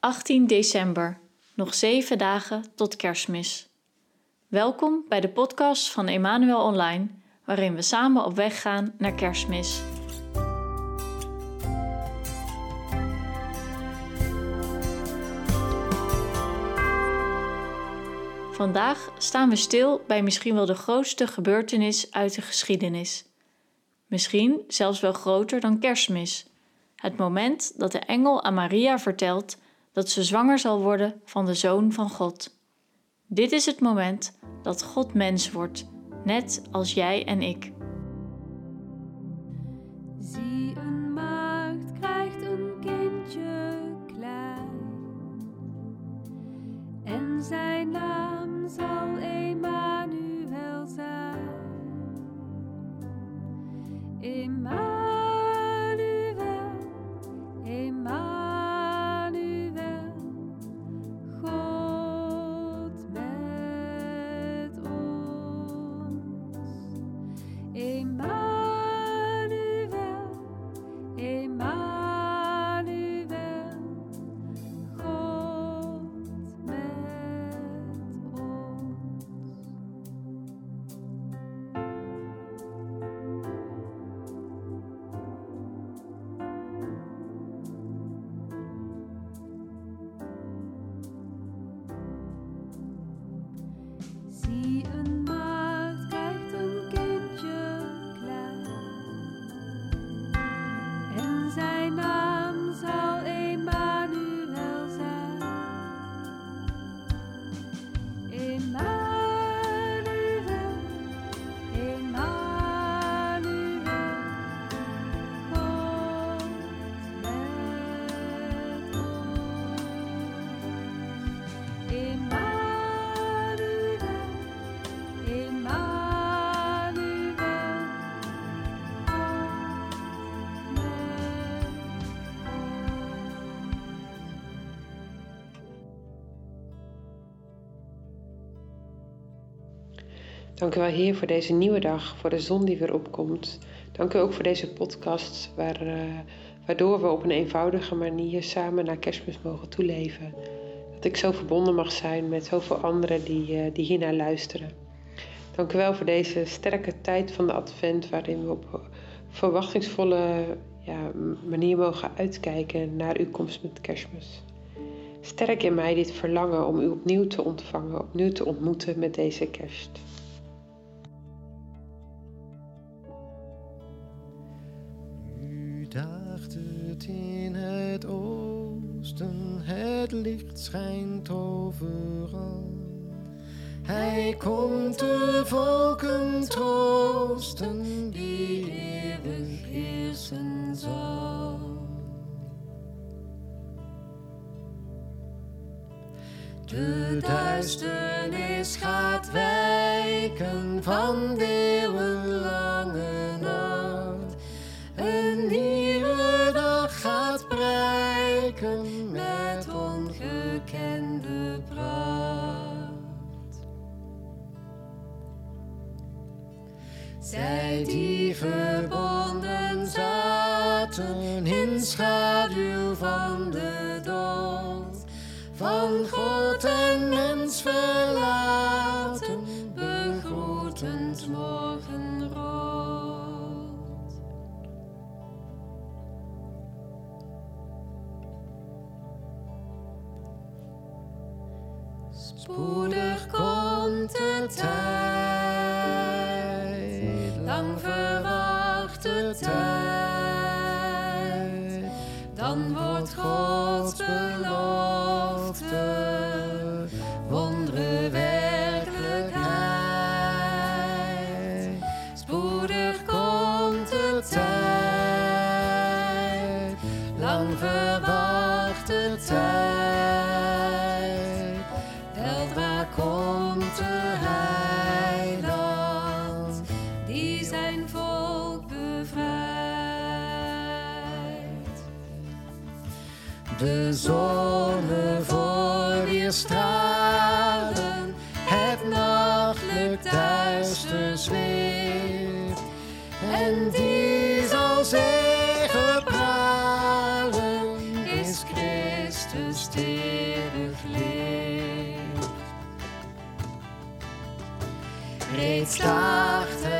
18 december, nog zeven dagen tot kerstmis. Welkom bij de podcast van Emmanuel Online, waarin we samen op weg gaan naar kerstmis. Vandaag staan we stil bij misschien wel de grootste gebeurtenis uit de geschiedenis. Misschien zelfs wel groter dan kerstmis. Het moment dat de engel aan Maria vertelt dat ze zwanger zal worden van de Zoon van God. Dit is het moment dat God mens wordt, net als jij en ik. Dank u wel, Heer, voor deze nieuwe dag, voor de zon die weer opkomt. Dank u ook voor deze podcast, waar, eh, waardoor we op een eenvoudige manier samen naar kerstmis mogen toeleven. Dat ik zo verbonden mag zijn met zoveel anderen die, eh, die hiernaar luisteren. Dank u wel voor deze sterke tijd van de Advent, waarin we op verwachtingsvolle ja, manier mogen uitkijken naar uw komst met kerstmis. Sterk in mij dit verlangen om u opnieuw te ontvangen, opnieuw te ontmoeten met deze kerst. Licht schijnt overal. Hij komt de volken troosten, die eeuwig heersen zal. De duisternis gaat wijken van eeuwenlange nacht. Een nieuwe dag gaat prijken verbonden zaten in schaduw lang verwachte tijd. Weldra komt de heiland, die zijn volk bevrijdt. De zonne voor weer stralen, Reeds daagt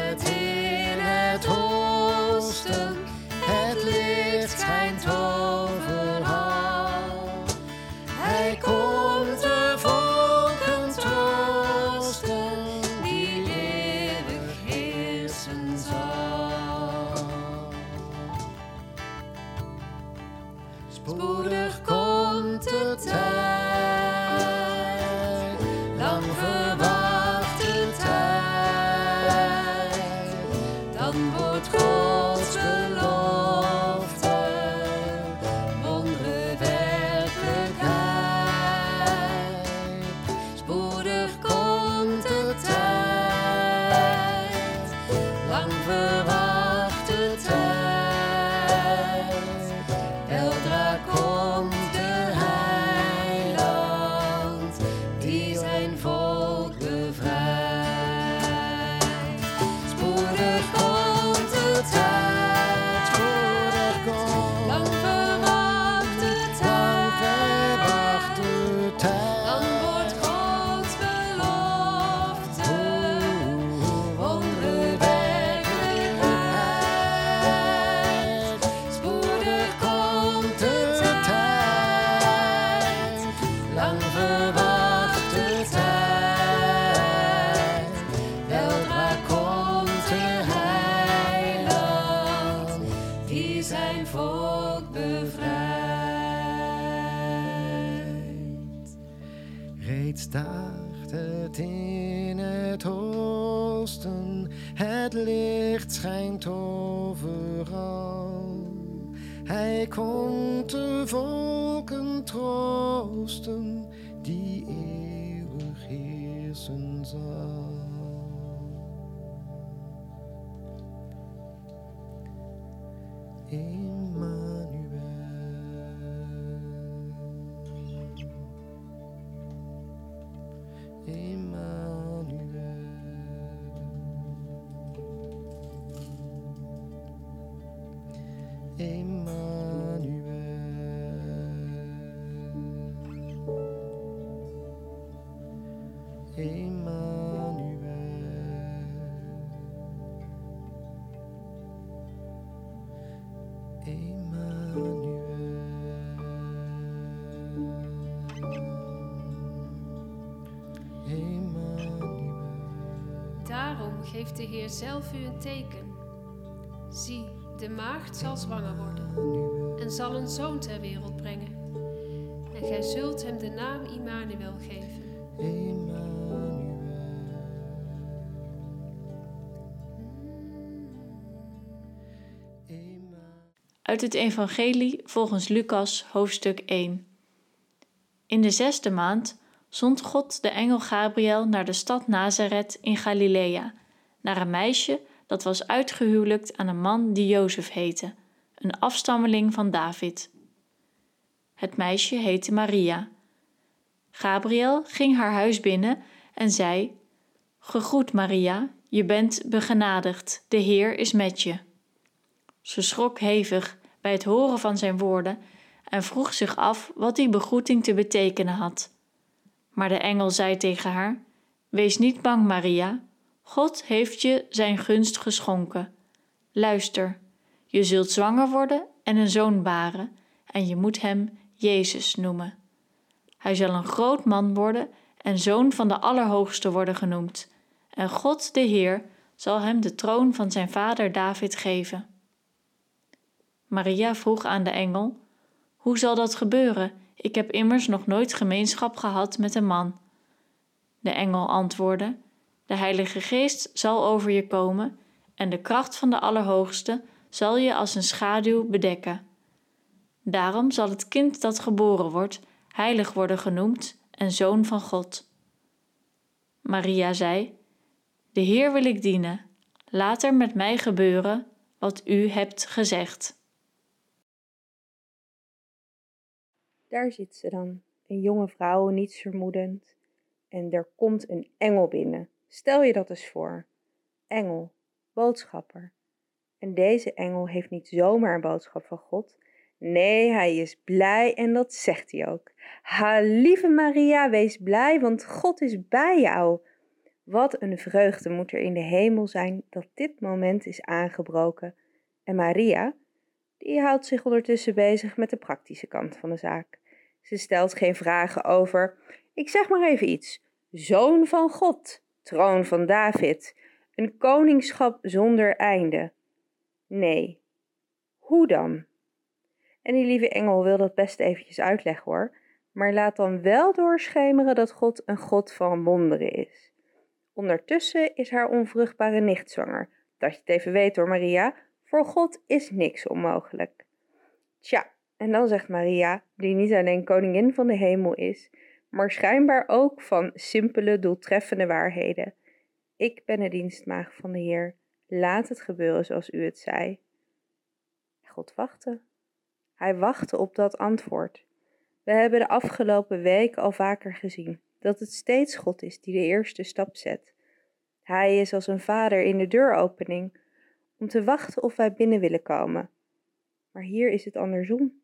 volken troosten, die eeuwig heersen zal. Daarom geeft de Heer zelf u een teken. Zie, de maagd zal zwanger worden en zal een zoon ter wereld brengen. En gij zult hem de naam Immanuel geven. Uit het Evangelie volgens Lucas, hoofdstuk 1. In de zesde maand zond God de engel Gabriel naar de stad Nazareth in Galilea, naar een meisje dat was uitgehuwelijkt aan een man die Jozef heette, een afstammeling van David. Het meisje heette Maria. Gabriel ging haar huis binnen en zei: Gegroet Maria, je bent begenadigd, de Heer is met je. Ze schrok hevig bij het horen van zijn woorden en vroeg zich af wat die begroeting te betekenen had. Maar de engel zei tegen haar: Wees niet bang, Maria. God heeft je zijn gunst geschonken. Luister, je zult zwanger worden en een zoon baren, en je moet hem Jezus noemen. Hij zal een groot man worden en zoon van de Allerhoogste worden genoemd. En God de Heer zal hem de troon van zijn vader David geven. Maria vroeg aan de engel: Hoe zal dat gebeuren? Ik heb immers nog nooit gemeenschap gehad met een man. De engel antwoordde: De Heilige Geest zal over je komen en de kracht van de Allerhoogste zal je als een schaduw bedekken. Daarom zal het kind dat geboren wordt heilig worden genoemd en zoon van God. Maria zei: De Heer wil ik dienen. Laat er met mij gebeuren wat u hebt gezegd. Daar zit ze dan, een jonge vrouw, niets vermoedend. En er komt een engel binnen. Stel je dat eens voor. Engel, boodschapper. En deze engel heeft niet zomaar een boodschap van God. Nee, hij is blij en dat zegt hij ook. Ha, lieve Maria, wees blij, want God is bij jou. Wat een vreugde moet er in de hemel zijn dat dit moment is aangebroken. En Maria, die houdt zich ondertussen bezig met de praktische kant van de zaak. Ze stelt geen vragen over, ik zeg maar even iets, zoon van God, troon van David, een koningschap zonder einde. Nee, hoe dan? En die lieve engel wil dat best eventjes uitleggen hoor, maar laat dan wel doorschemeren dat God een God van wonderen is. Ondertussen is haar onvruchtbare nicht zwanger. Dat je het even weet hoor, Maria, voor God is niks onmogelijk. Tja, en dan zegt Maria, die niet alleen koningin van de hemel is, maar schijnbaar ook van simpele, doeltreffende waarheden. Ik ben de dienstmaagd van de Heer. Laat het gebeuren zoals u het zei. God wachtte. Hij wachtte op dat antwoord. We hebben de afgelopen weken al vaker gezien dat het steeds God is die de eerste stap zet. Hij is als een vader in de deuropening om te wachten of wij binnen willen komen. Maar hier is het andersom.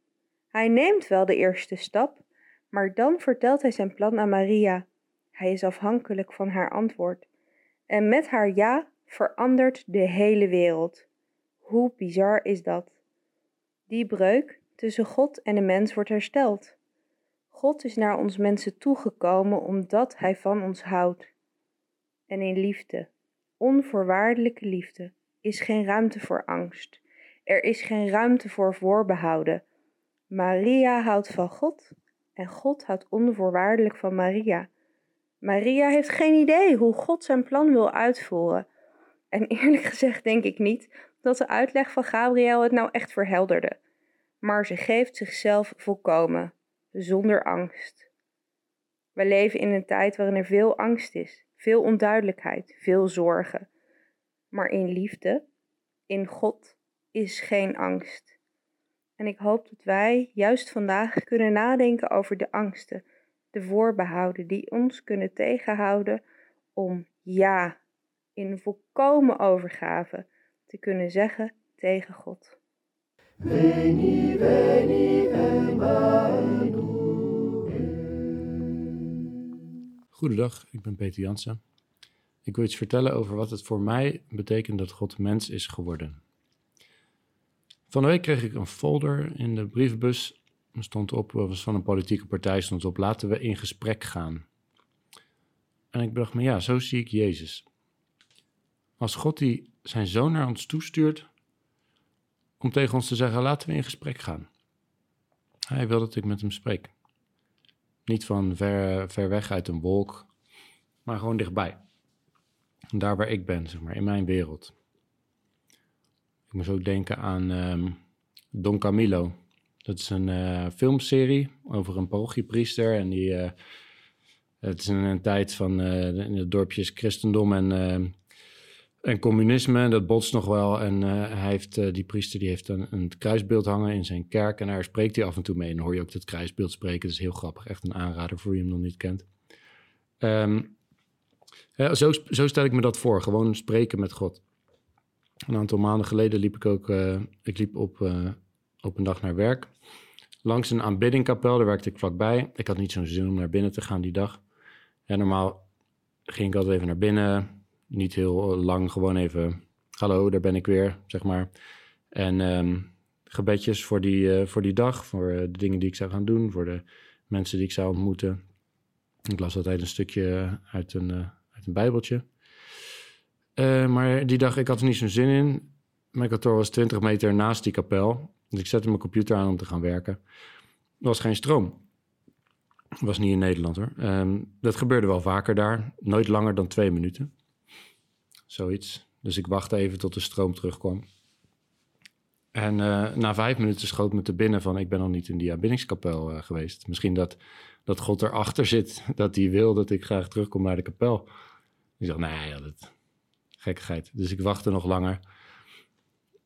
Hij neemt wel de eerste stap, maar dan vertelt hij zijn plan aan Maria. Hij is afhankelijk van haar antwoord. En met haar ja verandert de hele wereld. Hoe bizar is dat? Die breuk tussen God en de mens wordt hersteld. God is naar ons mensen toegekomen omdat Hij van ons houdt. En in liefde, onvoorwaardelijke liefde, is geen ruimte voor angst. Er is geen ruimte voor voorbehouden. Maria houdt van God en God houdt onvoorwaardelijk van Maria. Maria heeft geen idee hoe God zijn plan wil uitvoeren. En eerlijk gezegd denk ik niet dat de uitleg van Gabriel het nou echt verhelderde. Maar ze geeft zichzelf volkomen, zonder angst. We leven in een tijd waarin er veel angst is, veel onduidelijkheid, veel zorgen. Maar in liefde, in God, is geen angst. En ik hoop dat wij juist vandaag kunnen nadenken over de angsten, de voorbehouden die ons kunnen tegenhouden om ja, in volkomen overgave te kunnen zeggen tegen God. Veni, veni, Goedendag, ik ben Peter Jansen. Ik wil iets vertellen over wat het voor mij betekent dat God mens is geworden. Van de week kreeg ik een folder in de brievenbus. Er stond op, was van een politieke partij, stond op, laten we in gesprek gaan. En ik dacht me, ja, zo zie ik Jezus. Als God die zijn zoon naar ons toestuurt om tegen ons te zeggen, laten we in gesprek gaan. Hij wil dat ik met hem spreek. Niet van ver, ver weg uit een wolk, maar gewoon dichtbij. Daar waar ik ben, zeg maar, in mijn wereld. Ik moest ook denken aan ehm, Don Camilo. Dat is een eh, filmserie over een parochiepriester. En die, eh, het is in een tijd van uh, in de dorpjes christendom en, ehm, en communisme. Dat botst nog wel. En hij heeft, die priester die heeft een, een kruisbeeld hangen in zijn kerk. En daar spreekt hij af en toe mee. En dan hoor je ook dat kruisbeeld spreken. Dat is heel grappig. Echt een aanrader voor wie hem nog niet kent. Um, ja, zo, zo stel ik me dat voor. Gewoon spreken met God. Een aantal maanden geleden liep ik ook uh, ik liep op, uh, op een dag naar werk. Langs een aanbiddingkapel, daar werkte ik vlakbij. Ik had niet zo'n zin om naar binnen te gaan die dag. En normaal ging ik altijd even naar binnen. Niet heel lang, gewoon even... Hallo, daar ben ik weer, zeg maar. En um, gebedjes voor die, voor die dag, voor de dingen die ik zou gaan doen... voor de mensen die ik zou ontmoeten. Ik las altijd een stukje uit een, een bijbeltje. Uh, maar die dag, ik had er niet zo'n zin in. Mijn kantoor was 20 meter naast die kapel. Dus ik zette mijn computer aan om te gaan werken. Er was geen stroom. Was niet in Nederland hoor. Um, dat gebeurde wel vaker daar. Nooit langer dan twee minuten. Zoiets. Dus ik wachtte even tot de stroom terugkwam. En uh, na vijf minuten schoot me te binnen van... ik ben nog niet in die aanbiddingskapel uh, geweest. Misschien dat, dat God erachter zit. Dat hij wil dat ik graag terugkom naar de kapel. Ik dacht, nee, ja, dat, gekkigheid. Dus ik wachtte nog langer.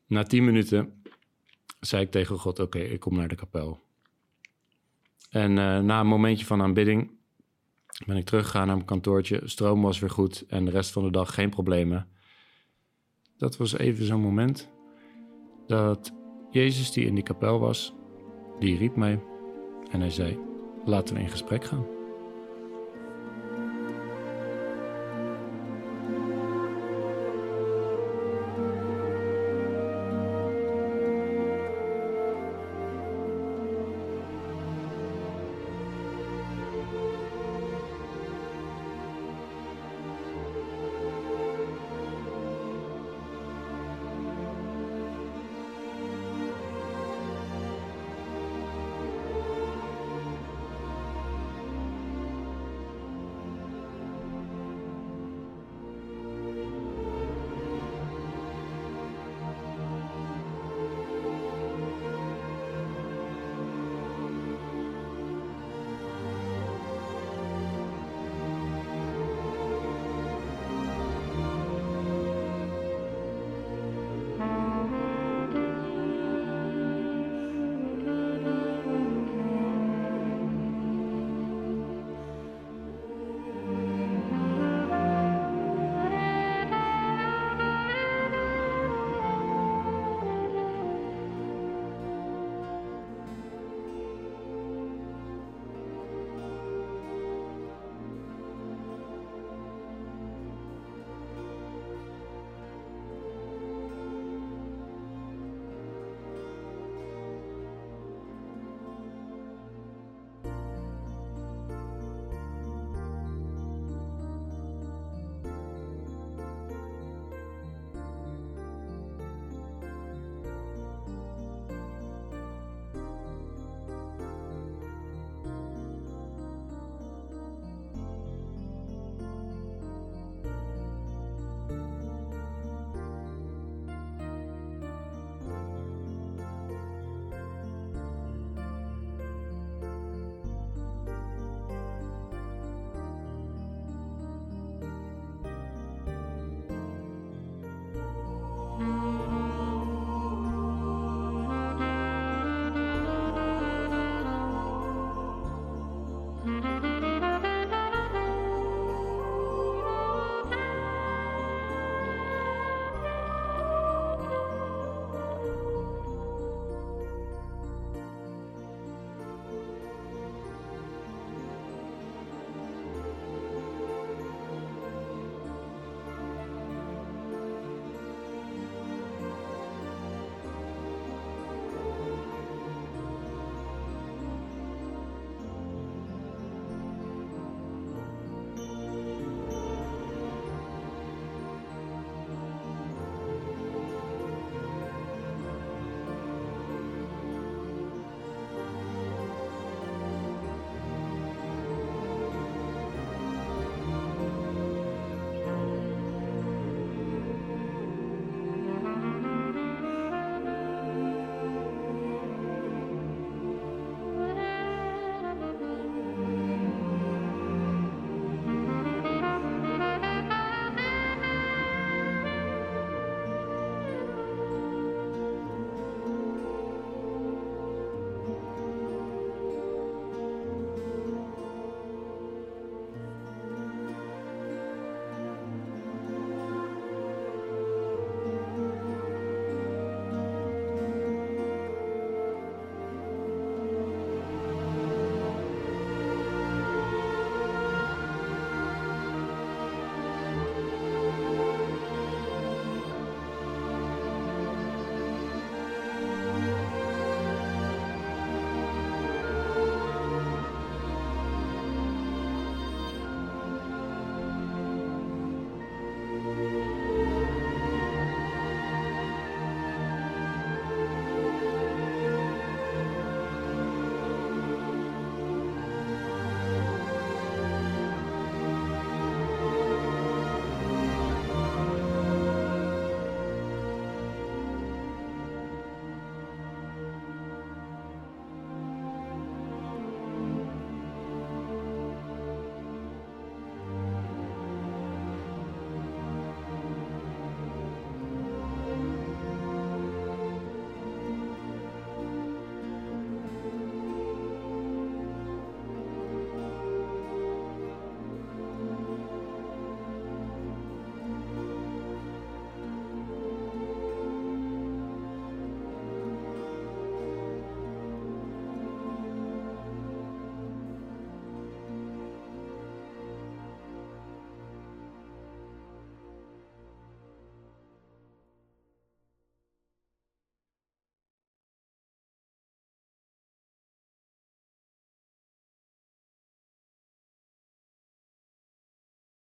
Na tien minuten zei ik tegen God: Oké, ik kom naar de kapel. En uh, na een momentje van aanbidding ben ik teruggegaan naar mijn kantoortje. Stroom was weer goed en de rest van de dag geen problemen. Dat was even zo'n moment dat Jezus, die in die kapel was, die riep mij en hij zei: laten we in gesprek gaan.